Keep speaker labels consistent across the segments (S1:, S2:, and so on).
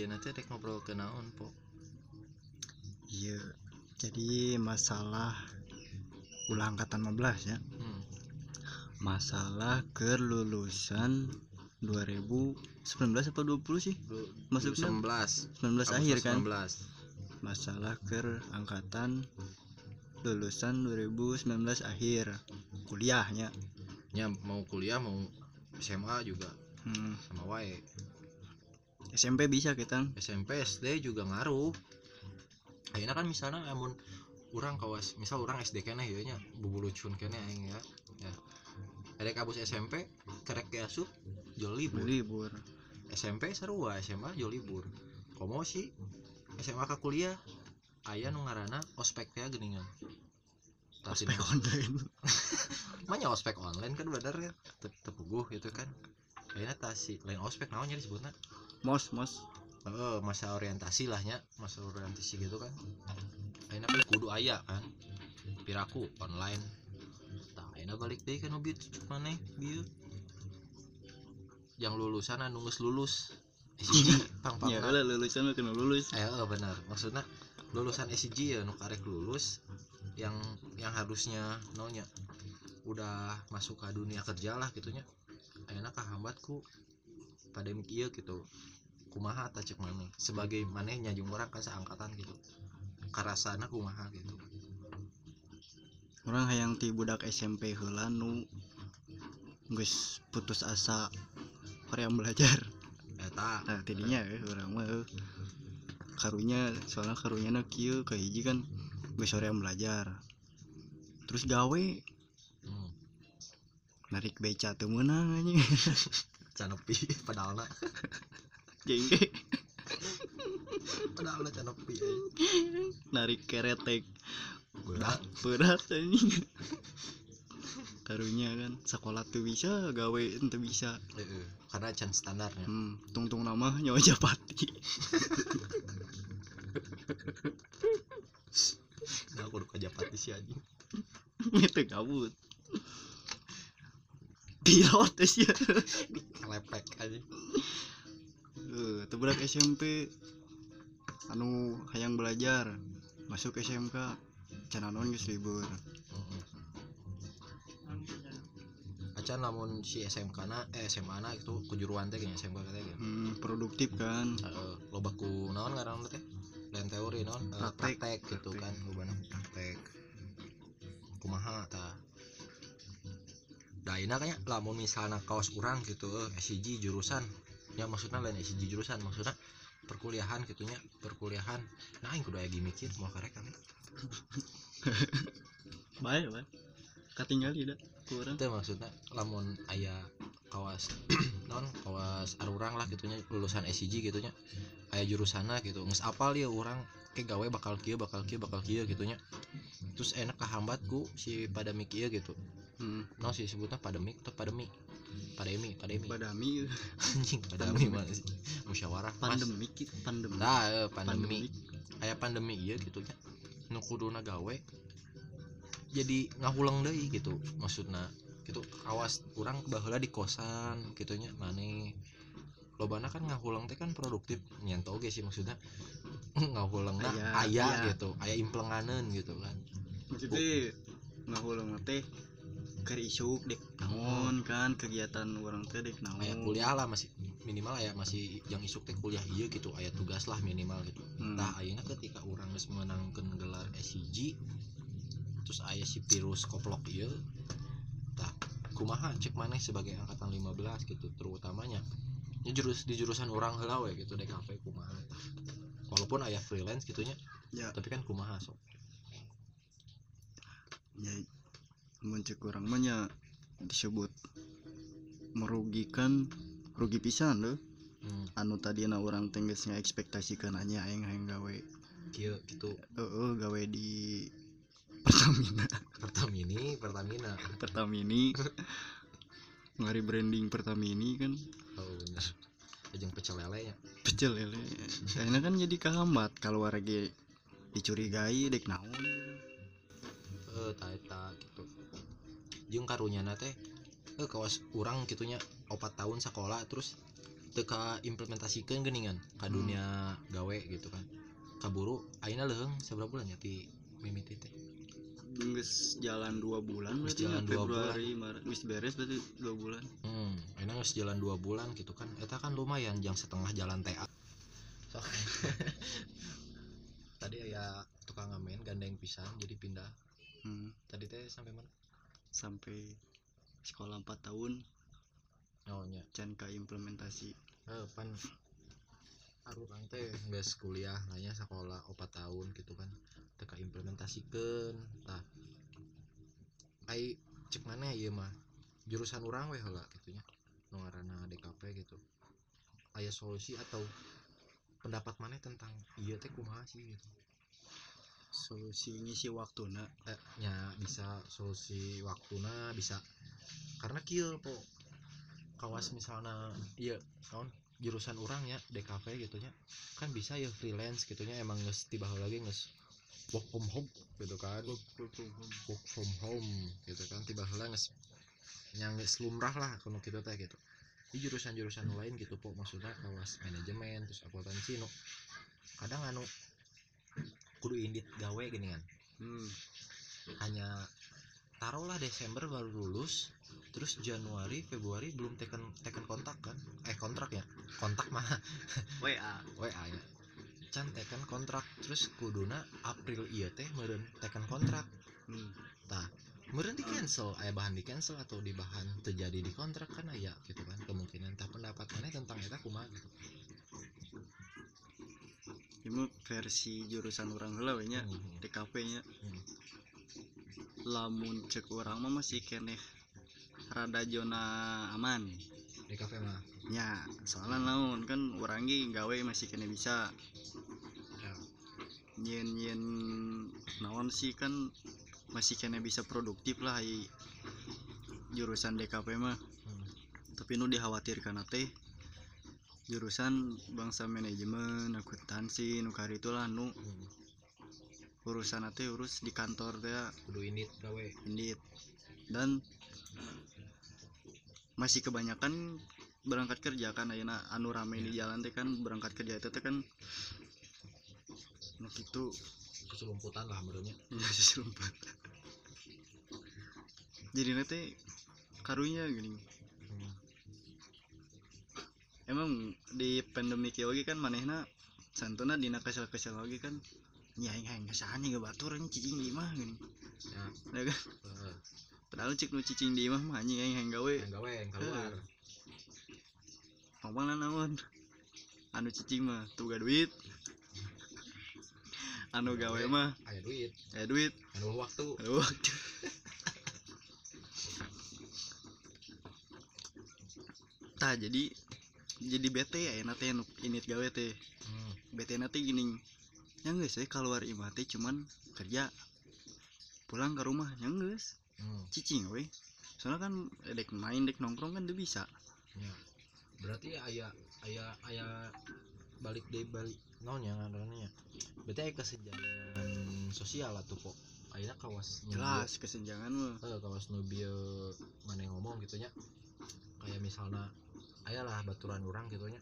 S1: jadi ayeuna teh rek ngobrol ke naon po.
S2: Iya jadi masalah ulah angkatan 15 ya.
S1: Hmm.
S2: masalah kelulusan 2019 apa 20 sih? Maksudnya?
S1: 19
S2: 19 akhir kan?
S1: 19
S2: masalah ke angkatan lulusan 2019 akhir kuliahnya.
S1: Nya mau kuliah mau SMA juga.
S2: Hmm.
S1: sama wae
S2: SMP bisa kita.
S1: SMP SD juga ngaruh. Akhirnya kan misalnya amun orang kawas misal orang SD kene ya nya bubulucun kene aing ya ya. Ada kabus SMP kerek asuh jol libur.
S2: Libur.
S1: SMP sarua SMA jol libur. Komo sih SMA ke kuliah aya nu ngaranna ospek teh geuningan. Tah
S2: ospek online.
S1: Manya ospek online kan bener ya Tep- tepuguh gitu kan Akhirnya tasi lain ospek naonnya disebutnya?
S2: Mos mos.
S1: Heeh, masa orientasi lah nya. Masa orientasi gitu kan. Akhirnya kan kudu aya kan. Piraku online. Tak akhirnya balik deh kan bieu cucuk maneh bieu. Yang lulusan anu geus lulus. SIG pang pang
S2: ya lah lulusan mah kena lulus.
S1: Eh eh, benar. Maksudnya lulusan SIG ya nu karek lulus yang yang harusnya nonya udah masuk ke dunia kerja lah gitunya enak kahambatku pada iya gitu kumaha cek mana sebagai mana nyajung orang kan seangkatan gitu karasana kumaha gitu
S2: orang hayang ti budak SMP heula nu geus putus asa hoream belajar.
S1: Eta.
S2: Nah tidinya eh, orang mah karunya soalnya karunya na kieu ka hiji kan geus hoream belajar. Terus gawe narik beca teu meunang anjing
S1: canepi padahal
S2: jengke
S1: padahal canepi
S2: narik keretek.
S1: Berat.
S2: Berat anjing karunya kan sekolah tuh bisa gawe ente bisa.
S1: Heeh, karena can standarnya
S2: hmm, tungtung nama nyawa japati.
S1: Nah aku udah kajapati sih anjing
S2: itu kabut pilot ya
S1: lepek aja.
S2: Eh, tuh budak SMP anu hayang belajar. Masuk SMK cananon geus libur?
S1: Acan lamun si SMK na eh SMA na itu kejuruan teh kayaknya SMK teh gitu.
S2: Hmm, produktif kan.
S1: Uh, loba ku naon ngaran teh? Lain teori naon? Eh,
S2: Praktek.
S1: praktek gitu kan loba praktek kumaha ta Daina kayaknya lamun misalnya kaos urang gitu SIG jurusan. Ya maksudnya lain SIG jurusan maksudnya perkuliahan gitunya perkuliahan. Nah yang kudu aya mikir mau karek kan?
S2: Baik baik. Katinggali dah kurang
S1: itu maksudnya lamun aya kawas non kawas arurang lah gitunya lulusan SIG gitunya aya jurusana gitu nges apal ya orang ke gawe bakal kieu bakal kieu bakal kieu gitunya terus enak kehambatku si pandemik ieu gitu
S2: hmm,
S1: non si sebutnya pandemik atau pandemi pandemi pandemi
S2: badami
S1: anjing pandemi mana sih? Musyawarah
S2: pandemi pandemi
S1: nah eh, pandemi aya pandemi iya gitu ya. Nu kuduna gawe jadi ngahulang deui gitu maksudna. Gitu awas kurang baheula di kosan gitunya maneh lobana kan ngahulang teh kan produktif. Nyanto oge sih maksudnya. Ngahulang nah
S2: Aya,
S1: aya
S2: aya.
S1: gitu aya implenganeun gitu kan.
S2: Maksudnya ngahulang teh keur isuk dek naon kan kegiatan orang teh dek naon?
S1: Aya kuliah lah masih minimal aya masih yang isuk teh kuliah iya gitu. Aya tugas lah minimal gitu.
S2: Hmm.
S1: Tah ayeuna ketika orang geus menangkeun gelar SIG terus aya si virus koplok ieu tah kumaha? Cek maneh sebagai angkatan 15 gitu terutamanya. Ya jurus di jurusan orang heula we gitu DKV kumaha walaupun aya freelance gitunya
S2: ya.
S1: tapi kan kumaha sok.
S2: Ya muncul kurang banyak disebut merugikan rugi pisan loh
S1: hmm,
S2: anu tadi na orang tenggesnya ekspektasikan aja aing hayang gawe
S1: kieu gitu
S2: oh gawe di Pertamina.
S1: Pertamini Pertamina.
S2: Pertamini. Ngari branding Pertamini kan.
S1: Oh bener. Jeung pecel lele nya
S2: pecel lele. Akhirnya kan jadi kehambat kalau lagi dicurigai dek naon
S1: jeung karunyana teh eh kawas urang gitunya opat tahun sekolah terus teka implementasikan geningan ke
S2: Hmm.
S1: dunia gawe gitu kan. Kaburu aina leuheung seberapa bulan ya ti mimiti teh?
S2: Geus jalan dua bulan berarti
S1: jalan
S2: ya,
S1: dua
S2: Februari Maret geus beres berarti dua bulan.
S1: Hmm aina geus jalan dua bulan gitu kan. Eta kan lumayan jang setengah jalan TA sok. Tadi aya tukang ngamen gandeng pisan jadi pindah.
S2: Hmm.
S1: tadi teh sampai mana
S2: sampai sekolah 4 tahun.
S1: Oh nya
S2: can ka implementasi.
S1: Eh, pan. Orang teh geus kuliah nanya sekolah opat tahun gitu kan. Teka implementasikan tah. Ai cek mana ya mah? Jurusan orang weh heula gitunya nu ngaranna DKP gitu. Aya solusi atau pendapat mana tentang iya teh kumaha sih gitu
S2: solusi ngisi waktuna
S1: eh, nya bisa solusi waktuna bisa. Karena kieu po. Kawas misalnya iya kawan jurusan orang ya DKP gitu nya. Kan bisa ya freelance gitu nya. Emang nges tiba lagi nges work from home gitu kan. Work from home. Gitu kan. Tiba heula nges yang nges lumrah lah kalau kita teh gitu. Di jurusan-jurusan lain gitu po. Maksudnya kawas manajemen terus akuntansi nu. Kadang anu kudu indit gawe gini kan.
S2: Hmm.
S1: hanya taruhlah Desember baru lulus terus Januari Februari belum teken teken kontak kan? Eh kontrak ya? Kontak mah.
S2: WA
S1: WA ya. Can teken kontrak terus kuduna April iya teh meureun teken kontrak.
S2: Hmm.
S1: tah meureun di cancel aya bahan di cancel atau di bahan terjadi di kontrak kan aya gitu kan kemungkinan tah pendapat mana tentang eta kumaha gitu
S2: Imu versi jurusan orang heula we nya
S1: Hmm,
S2: DKP nya.
S1: Hmm.
S2: lamun cek orang mah masih keneh rada zona aman.
S1: Kafe mah.
S2: Nya soalnya naon kan orang ge gawe masih kena bisa.
S1: Ya.
S2: Nyen nyen naon sih kan masih kena bisa produktif lah ai jurusan DKP mah.
S1: Hmm.
S2: tapi nu dikhawatirkan teh jurusan bangsa manajemen akuntansi nu kari itulah nu.
S1: Hmm.
S2: urusan teh urus di kantor teh
S1: kudu indit gawe.
S2: Indit dan masih kebanyakan berangkat kerja kan ayeuna anu rame di jalan teh kan berangkat kerja itu teh kan nu kitu.
S1: Keselumputan lah menurutnya.
S2: Serumpat jadi nanti karunya gini. Emang di pandemi oge kan manehna santuna dina kesel-kesel lagi kan. Ya yang yang ke sana gak batur ini cicing di mah gini.
S1: Ya.
S2: Ya kan? Padahal cik nu cicing di mah mah anjing yang yang gawe.
S1: Yang gawe yang keluar.
S2: Ngomong lah naon? Anu cicing mah tuh gak duit. Anu gawe mah
S1: aya duit.
S2: eh duit.
S1: Anu waktu
S2: anu waktu tah jadi jadi bete ya enak teh nu init gawe teh.
S1: Hmm.
S2: bete nanti gini. Yang guys saya keluar imah teh cuman kerja pulang ke rumah yang guys
S1: Hmm.
S2: cicing we. Soalnya kan eh, dek main dek nongkrong kan dia bisa.
S1: Ya. Berarti aya aya aya balik deh balik naon yang ngaranna berarti aya kesenjangan sosial atuh kok ayeuna kawas
S2: jelas kesenjangan mah.
S1: Eh, kawas nu bieu mana ngomong gitu nya. Kayak misalnya aya lah baturan orang gitu nya.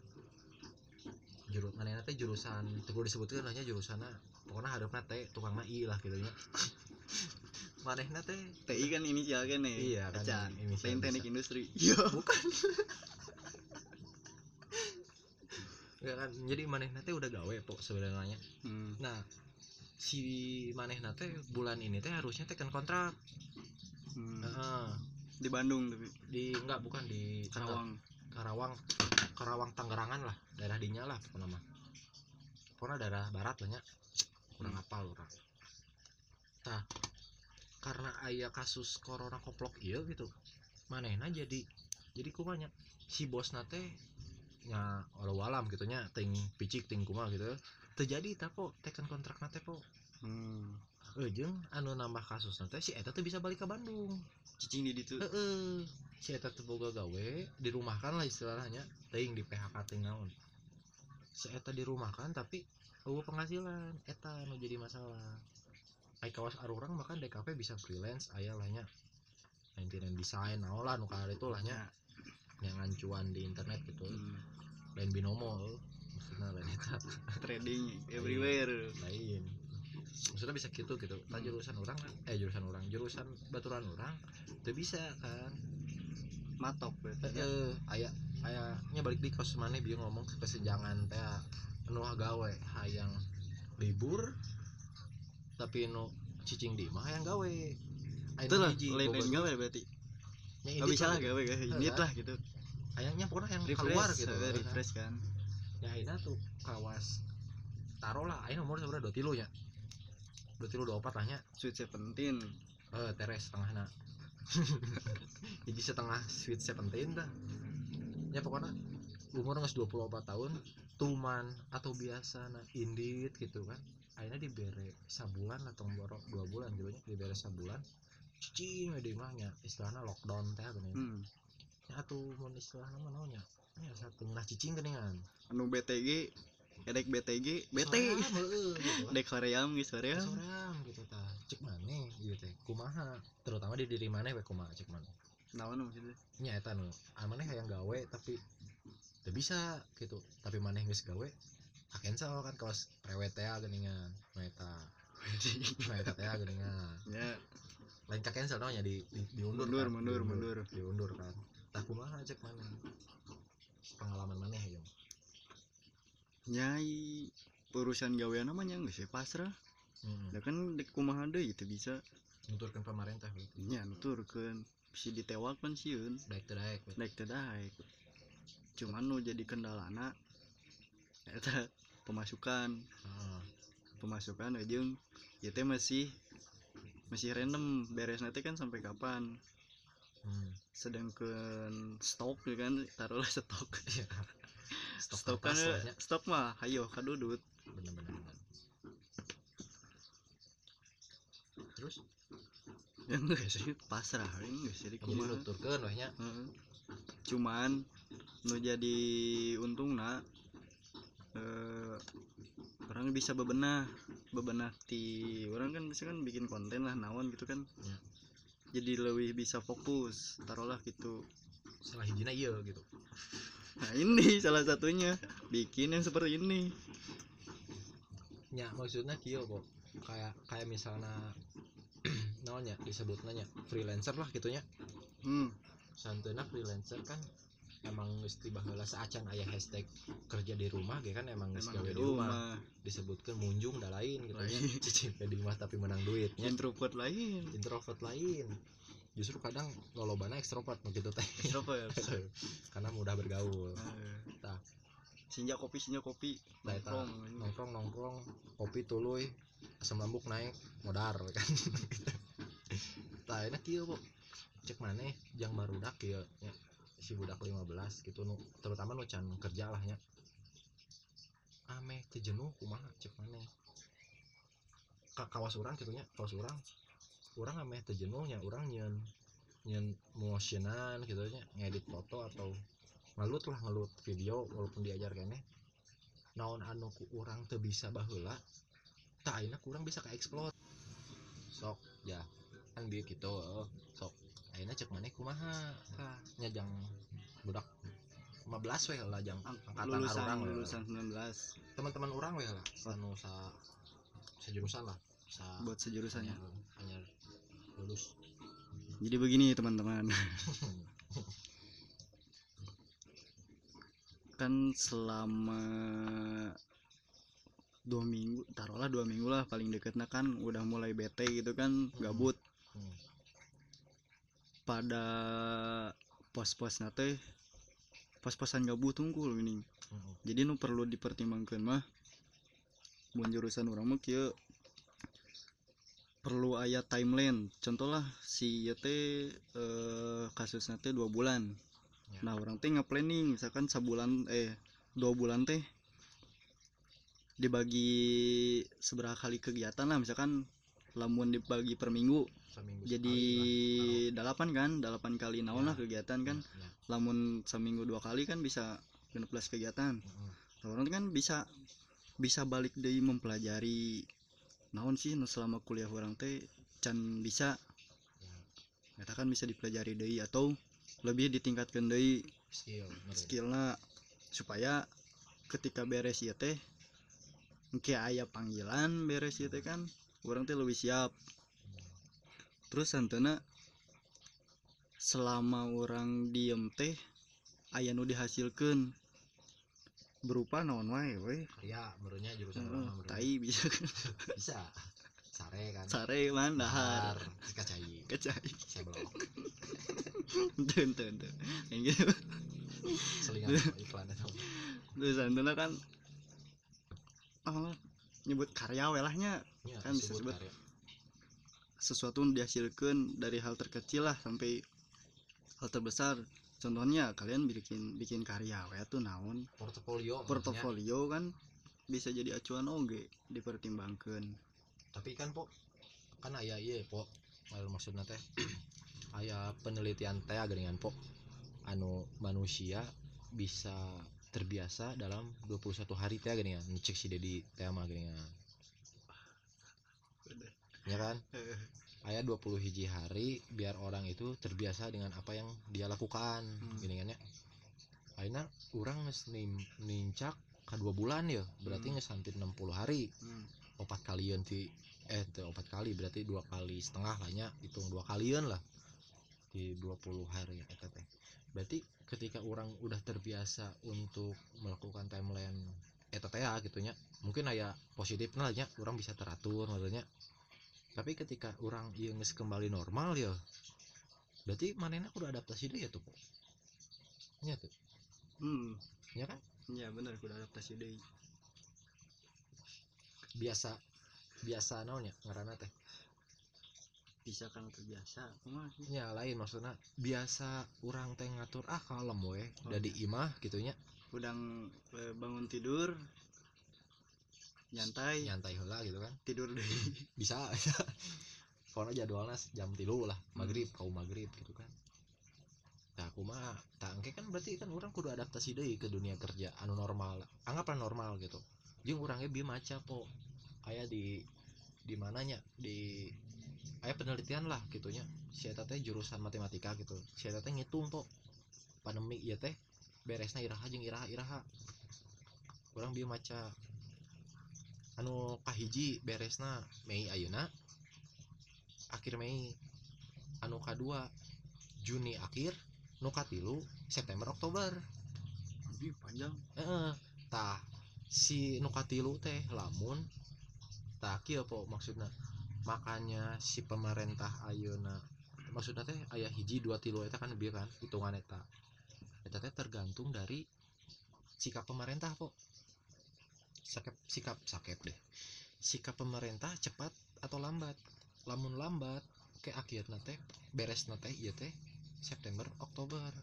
S1: Jurus mana teh jurusan teu disebutkeun hanya jurusanna pokoknya harapna teh tukang mai lah gitu nya. Manehna teh
S2: TI kan inisial kan nih
S1: Iya, kan
S2: Acan.
S1: inisial
S2: lain teknik
S1: bisa.
S2: industri. Iya.
S1: Bukan. Ya kan jadi manehna teh udah gawe pok sebenarnya.
S2: Hmm.
S1: nah si manehna teh bulan ini teh harusnya tekan kontrak.
S2: Hmm.
S1: Heeh.
S2: di Bandung tapi.
S1: Di enggak bukan di
S2: Karawang
S1: Karawang Karawang Tangerangan lah daerah dinya lah pokoknya mah. Pokoknya daerah barat lah nya. Kurang
S2: Hmm.
S1: apal orang. Nah karena aya kasus corona koplok iya gitu manehna jadi jadi kumanya si bos nate nya walau alam gitu nya ting picik ting kuma gitu. Terjadi tako tekan kontrak nate po.
S2: Hmm.
S1: Ejeng anu nambah kasus nate si eta tuh bisa balik ke Bandung
S2: cicing di ditu
S1: Heeh. Si eta teu boga gawe, dirumahkan lah istilahnya, teuing di PHK teuing naon. Si eta dirumahkan tapi eueuh penghasilan, eta nu jadi masalah. Ai kawas arurang makan DKP bisa freelance aya lah nya. Maintenance design naon lah nu kada itu lah nya. Yang ngancuan di internet gitu.
S2: hmm.
S1: lain binomo eh. maksudnya lain eta
S2: trading everywhere
S1: lain maksudnya bisa gitu gitu. Kan jurusan orang eh jurusan orang jurusan baturan orang itu bisa kan.
S2: Matok
S1: eh,
S2: berarti
S1: eh, aya ayahnya balik di kos mana biar ngomong kesenjangan teh anu gawe hayang libur tapi nu cicing di mah hayang gawe.
S2: Itu lah lain gawe berarti.
S1: Nya
S2: nggak bisa lah
S1: gitu.
S2: gawe gawe. Unit lah gitu.
S1: Hayangnya pokoknya yang keluar
S2: refresh
S1: gitu.
S2: eh,
S1: eh,
S2: refresh kan.
S1: Ya ini tuh kawas taruh lah. Ini nomor sebenarnya dua tilu ya dua tilu dua opat lahnya
S2: sweet seventeen.
S1: Eh teres setengah na jadi setengah sweet seventeen dah. Ya pokoknya umur nggak 24 tahun tuman atau biasa nah indit gitu kan. Akhirnya dibere sabulan atau borok dua bulan gitu nya dibere sabulan cicing di mahnya istilahnya lockdown teh gini
S2: hmm.
S1: ya atuh mun istilahnya naonnya ya satu nah cicing geningan
S2: anu BTG edek BTG BT
S1: Soream,
S2: dek Koream geus Koream
S1: soream gitu tah cek mana gitu teh. Kumaha terutama di diri mana we kumaha cek mana.
S2: Naon maksudnya?
S1: Nya eta nu mana yang gawe tapi teu bisa gitu. Tapi mana geus gawe cancel kan kaos rewet teh geuningan nu eta nu eta teh geuningan
S2: ya.
S1: Lain ka cancel nya di, di diundur
S2: Mundur,
S1: kan?
S2: mundur, mundur.
S1: diundur kan. Tah kumaha cek mana? Pengalaman mana ya
S2: nyai urusan gawean namanya nggak sih? Pasrah.
S1: Hmm.
S2: ya kan dek kumaha deui gitu bisa.
S1: Nuturkeun pemerintah gitu
S2: nya nuturkeun. Bisa
S1: teu daek we.
S2: naik teh daek. Cuman nu jadi kendalana eta pemasukan.
S1: Heeh.
S2: pemasukan jeung ya teh masih masih random. Beres nanti kan sampai kapan?
S1: Hmm.
S2: sedangkan stok ya kan taruhlah stok.
S1: Iya. Stok,
S2: stok kan
S1: nya.
S2: stok mah ayo kadudut
S1: bener-bener bener. terus
S2: yang enggak sih pasrah enggak sih
S1: jadi
S2: kumaha
S1: nuturkeun weh nya
S2: Heeh. cuman nu jadi untung nak eh, orang bisa bebenah bebenah ti orang kan bisa kan bikin konten lah naon gitu kan
S1: Ya.
S2: jadi lebih bisa fokus taruhlah gitu
S1: salah hijina iya gitu
S2: nah ini salah satunya. Bikin yang seperti ini.
S1: Nya maksudnya kieu kok kayak kayak misalnya naonnya disebutnya nya freelancer lah gitunya
S2: hmm.
S1: santeuna freelancer kan emang mesti baheula saacan aya hashtag kerja di rumah ge kan emang
S2: emang di
S1: rumah.
S2: rumah.
S1: Disebutkan munjung da lain gitu ya. Cicing di rumah tapi menang duitnya.
S2: Introvert lain.
S1: Introvert lain justru kadang lolobana ekstrovert begitu teh. Karena mudah bergaul.
S2: Eh,
S1: Tah.
S2: senja kopi senja kopi.
S1: Nah,
S2: nongkrong
S1: nongkrong nongkrong. Kopi tuluy. Asam lambung naik modar kan. Tah enak kieu kok. Cek maneh jang barudak kieu nya si budak 15 gitu nu. Terutama nu can kerja lah nya ame teu jenuh kumaha cek maneh ka kawas urang kitu nya kawas urang urang ame teu jenuh nya urang nyeun nyeun motionan gitu nya ngedit foto atau ngelut lah ngelut video walaupun diajar kene. Naon anu ku urang teu bisa baheula tak ayeuna kurang bisa ka explore sok ya kan dia gitu sok ayeuna cek maneh kumaha? Tah nya jang budak 15 we lah jang angkatan
S2: lulusan
S1: lah.
S2: lulusan 19
S1: teman-teman orang we lah anu sa sejurusan lah sa
S2: buat sejurusannya
S1: hanya lulus.
S2: Jadi begini teman-teman. Kan selama dua minggu taruhlah dua minggu lah paling deketnya kan udah mulai bete gitu kan gabut.
S1: Hmm.
S2: pada pos-pos nate pos-posan gabut tungkul ini
S1: Hmm.
S2: jadi nu perlu dipertimbangkan mah mun jurusan orang mah kieu perlu aya timeline contoh lah si ieu teh eh, kasusnya teh dua bulan
S1: Ya.
S2: nah orang teh nge-planning misalkan sebulan eh dua bulan teh dibagi seberapa kali kegiatan lah misalkan lamun dibagi per minggu
S1: seminggu
S2: jadi delapan kan delapan kali naon
S1: Ya.
S2: lah kegiatan kan
S1: Ya, ya.
S2: lamun seminggu dua kali kan bisa 16 kegiatan
S1: Mm-mm.
S2: Nah, orang kan bisa bisa balik dari mempelajari naon sih nu selama kuliah orang teh can bisa katakan bisa dipelajari deui atau lebih ditingkatkan
S1: dari
S2: skillna supaya ketika beres ya teh mungkin ayah panggilan beres ya teh kan orang teh lebih siap. Terus santana selama orang diem teh ayah nu dihasilkan berupa naon wae we
S1: ya menurutnya jurusan menurutnya.
S2: tai bisa.
S1: Bisa. Sare kan.
S2: Sare man dahar.
S1: Kacai. Saya belum
S2: ente ente ente yang gitu.
S1: Selingan iklan itu.
S2: Terus santana kan. Oh, nyebut karya we lahnya
S1: ya,
S2: Kan bisa sebut.
S1: karya.
S2: sesuatu yang dihasilkan dari hal terkecil lah sampai hal terbesar contohnya kalian bikin bikin karya we tuh naon?
S1: Portofolio maksudnya.
S2: portofolio kan bisa jadi acuan oge dipertimbangkan
S1: tapi kan po kan aya iya po. Maksudnya teh aya penelitian teh dengan po. Anu manusia bisa terbiasa dalam 21 hari teh geuningan cek si Dedi teh mah geuningan ya kan aya 20 hiji hari biar orang itu terbiasa dengan apa yang dia lakukan
S2: Hmm.
S1: ya akhirnya orang nim- nincak ka dua bulan ya berarti
S2: Hmm.
S1: hampir 60 hari
S2: hmm.
S1: opat kalian ti eh opat kali berarti dua kali setengah lah nya hitung dua kalian lah di 20 hari eta teh berarti ketika orang udah terbiasa untuk melakukan timeline eta teh ya gitunya mungkin aya positifnya lah orang bisa teratur maksudnya tapi ketika orang geus kembali normal ya berarti manehna kudu adaptasi deh ya tuh nya tuh.
S2: Hmm.
S1: ya kan?
S2: Ya bener kudu adaptasi deui
S1: biasa biasa naonnya ngaranna teh?
S2: Bisa kan terbiasa
S1: ya lain maksudnya biasa orang teh ngatur ah kalem we
S2: Oh,
S1: dari imah gitunya.
S2: Udang eh, bangun tidur nyantai.
S1: Nyantai heula gitu kan.
S2: Tidur deui
S1: bisa pokoknya jadwalnya jam tilu lah maghrib kau maghrib gitu kan. Nah aku mah tak engke kan berarti kan orang kudu adaptasi deh ke dunia kerja anu normal anggaplah normal gitu. Jeung orangnya bi maca po aya di di mananya? Di aya penelitian lah gitunya si eta teh jurusan matematika gitu. Si eta teh ngitung po pandemi ya teh beresna iraha jeung iraha iraha orang bi maca anu kahiji beresna Mei ayeuna? Akhir Mei. Anu kadua Juni akhir nu katilu September Oktober.
S2: Ih, panjang.
S1: Heeh. Tah si nu katilu teh lamun kieu po maksudna. Makanya si pemerintah ayeuna maksudnya teh aya hiji dua tilu eta kan bieu kan hitungan eta. Eta teh tergantung dari sikap pemerintah po sikap sikap sakep deh. Sikap pemerintah cepat atau lambat? Lamun lambat ke akhirnya teh beres teh iya teh September Oktober.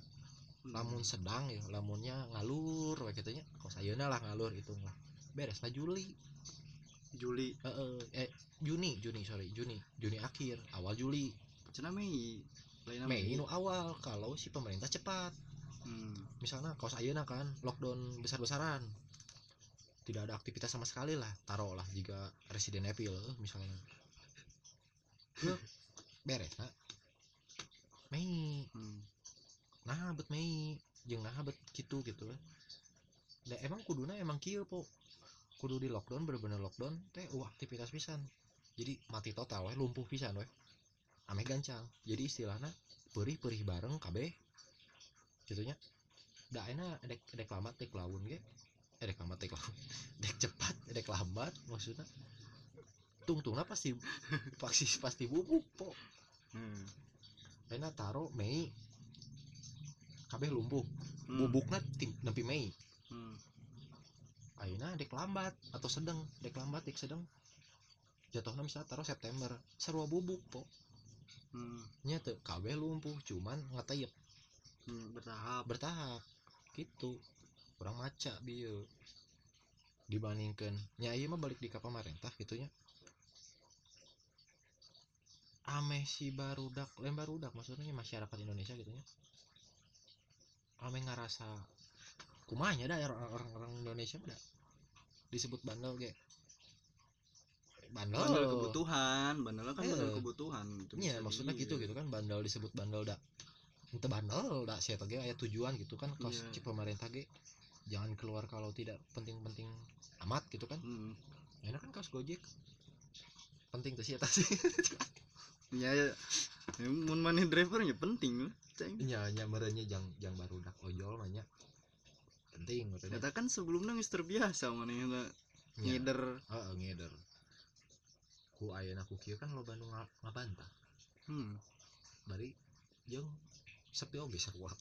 S1: Lamun sedang ya lamunnya ngalur we kitu nya. Kos ayeuna lah ngalur hitung lah. Beres na Juli.
S2: Juli.
S1: Heeh, eh Juni Juni sorry Juni Juni akhir awal Juli.
S2: Cenah Mei. Lain
S1: Mei nu awal kalau si pemerintah cepat.
S2: Hmm.
S1: misalnya kaos ayeuna kan lockdown besar-besaran tidak ada aktivitas sama sekali lah. Taruh lah jika Resident Evil misalnya. Yuk, beres nah Mei.
S2: Hmm.
S1: nah bet Mei. Jeung nah bet gitu gitu. Lah da emang kuduna emang kieu po? Kudu di lockdown bener-bener lockdown teh uh aktivitas pisan. Jadi mati total weh lumpuh pisan weh. Ame gancang. Jadi istilahnya perih perih bareng kabeh. Gitunya da enak dek dek lambat dek laun ge. eh dek lambat dek laun dek cepat dek lambat maksudnya tungtungna pasti pasti pasti bubuk po.
S2: Hmm.
S1: enak taro Mei. Kabeh lumpuh
S2: Hmm.
S1: bubukna tim nepi Mei.
S2: Hmm.
S1: ayeuna dek lambat atau sedang dek lambat dek sedang jatuhnya misalnya taruh September. Sarua bubuk po.
S2: Hmm.
S1: nya teu kabeh lumpuh cuman ngetayep
S2: Hmm. bertahap.
S1: Bertahap. Gitu kurang maca bieu dibandingkan nya ieu mah balik di ka pemerintah gitunya. Ameh si barudak lain barudak maksudnya masyarakat Indonesia gitunya. Ameh ngerasa kumanya dah orang orang Indonesia mah dah. Disebut bandel ge. Bandel,
S2: bandel kebutuhan bandel kan bandel
S1: Eh.
S2: kebutuhan itu
S1: Iya maksudnya
S2: di-
S1: gitu gitu kan bandel disebut bandel dak itu bandel dak saya ge aya tujuan gitu kan kalau
S2: Iya.
S1: si pemerintah ge jangan keluar kalau tidak penting-penting amat gitu kan.
S2: Hmm.
S1: enak kan kaos gojek. Penting tuh sih atas
S2: ya ya ya, mun maneh driver ya penting lah ceng.
S1: Nya merenya jang jang baru dak ojol mah nya penting maksudnya.
S2: Kata kan sebelumnya geus terbiasa maneh na
S1: Nya.
S2: ngider.
S1: Heeh, ngeder ku ayeuna ku kieu kan lo Bandung nga- ngabantah.
S2: Hmm.
S1: bari jeung sepi oge sarua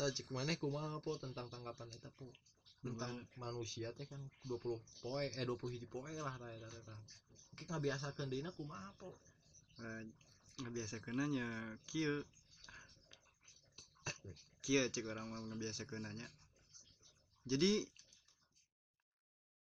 S1: tah cek maneh kumaha po tentang tanggapan eta po. Tentang manusia teh kan 20 poe eh 20 hiji poe lah eta teh tah. Oke ngabiasakeun deuna kumaha po.
S2: Eh, ngebiasa kenanya kieu. Kieu cek orang mau ngebiasa kenanya jadi